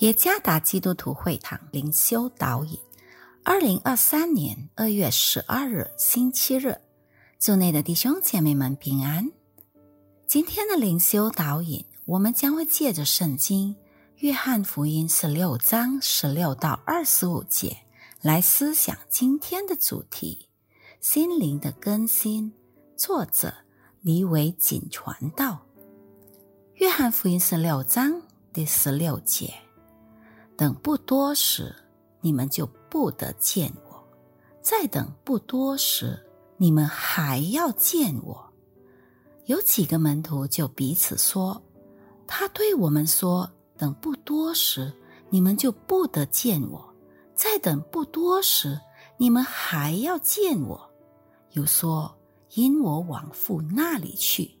耶加达基督徒会堂灵修导引，二零二三年二月十二日星期日，祝内的弟兄姐妹们平安。今天的灵修导引，我们将会借着圣经《约翰福音》十六章十六到二十五节来思想今天的主题：心灵的更新。作者李伟锦传道，《约翰福音》十六章第十六节。等不多时，你们就不得见我；再等不多时，你们还要见我。有几个门徒就彼此说：“他对我们说，等不多时，你们就不得见我；再等不多时，你们还要见我。”又说：“因我往父那里去。”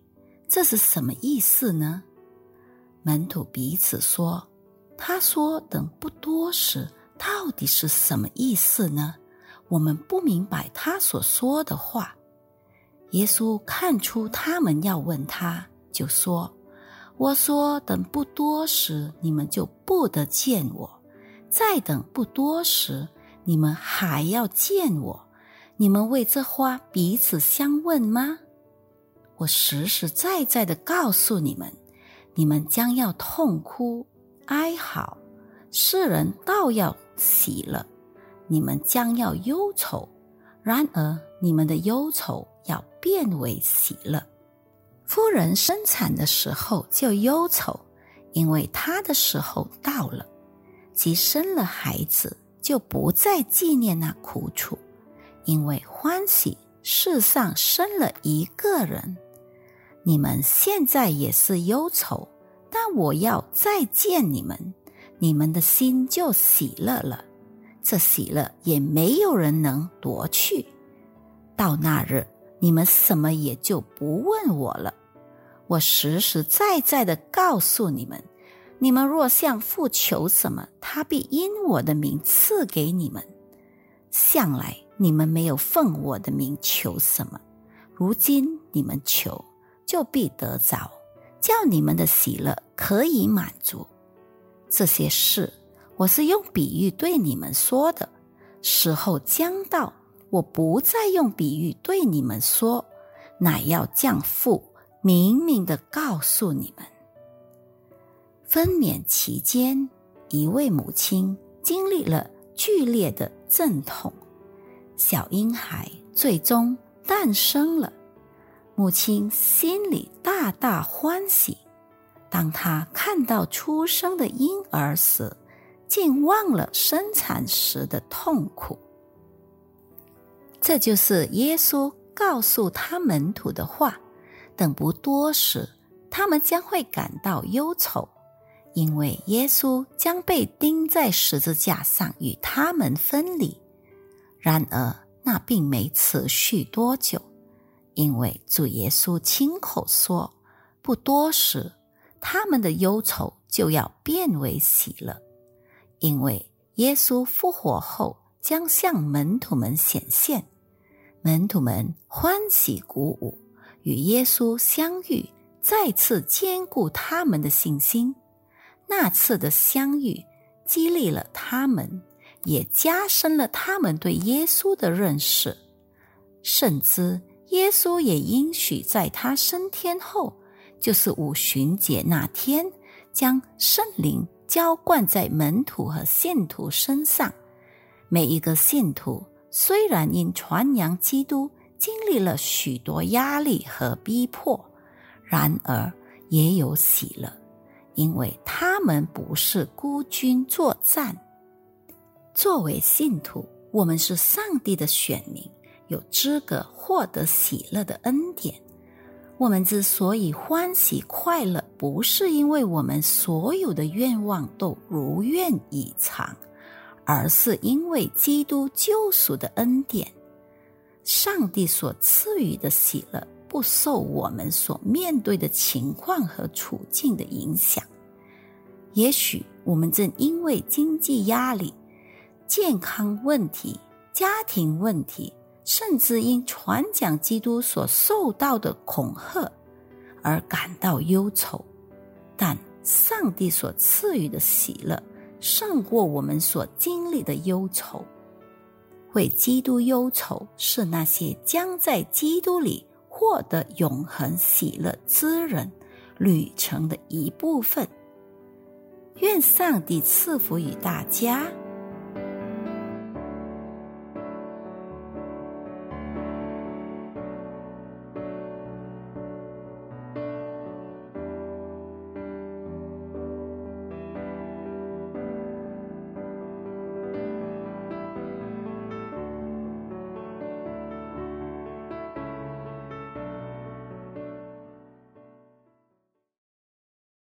这是什么意思呢？门徒彼此说。他说：“等不多时，到底是什么意思呢？我们不明白他所说的话。”耶稣看出他们要问他，就说：“我说等不多时，你们就不得见我；再等不多时，你们还要见我。你们为这话彼此相问吗？我实实在在的告诉你们，你们将要痛哭。”哀嚎，世人倒要喜乐，你们将要忧愁；然而你们的忧愁要变为喜乐。夫人生产的时候就忧愁，因为她的时候到了；即生了孩子，就不再纪念那苦楚，因为欢喜世上生了一个人。你们现在也是忧愁。我要再见你们，你们的心就喜乐了。这喜乐也没有人能夺去。到那日，你们什么也就不问我了。我实实在在的告诉你们：你们若向父求什么，他必因我的名赐给你们。向来你们没有奉我的名求什么，如今你们求，就必得着。叫你们的喜乐可以满足。这些事，我是用比喻对你们说的。时候将到，我不再用比喻对你们说，乃要降父明明的告诉你们。分娩期间，一位母亲经历了剧烈的阵痛，小婴孩最终诞生了。母亲心里大大欢喜，当她看到出生的婴儿时，竟忘了生产时的痛苦。这就是耶稣告诉他门徒的话：等不多时，他们将会感到忧愁，因为耶稣将被钉在十字架上与他们分离。然而，那并没持续多久。因为主耶稣亲口说：“不多时，他们的忧愁就要变为喜乐。”因为耶稣复活后将向门徒们显现，门徒们欢喜鼓舞，与耶稣相遇，再次坚固他们的信心。那次的相遇激励了他们，也加深了他们对耶稣的认识，甚至。耶稣也应许在他升天后，就是五旬节那天，将圣灵浇灌在门徒和信徒身上。每一个信徒虽然因传扬基督经历了许多压力和逼迫，然而也有喜乐，因为他们不是孤军作战。作为信徒，我们是上帝的选民。有资格获得喜乐的恩典。我们之所以欢喜快乐，不是因为我们所有的愿望都如愿以偿，而是因为基督救赎的恩典。上帝所赐予的喜乐，不受我们所面对的情况和处境的影响。也许我们正因为经济压力、健康问题、家庭问题。甚至因传讲基督所受到的恐吓而感到忧愁，但上帝所赐予的喜乐胜过我们所经历的忧愁。为基督忧愁，是那些将在基督里获得永恒喜乐之人旅程的一部分。愿上帝赐福于大家。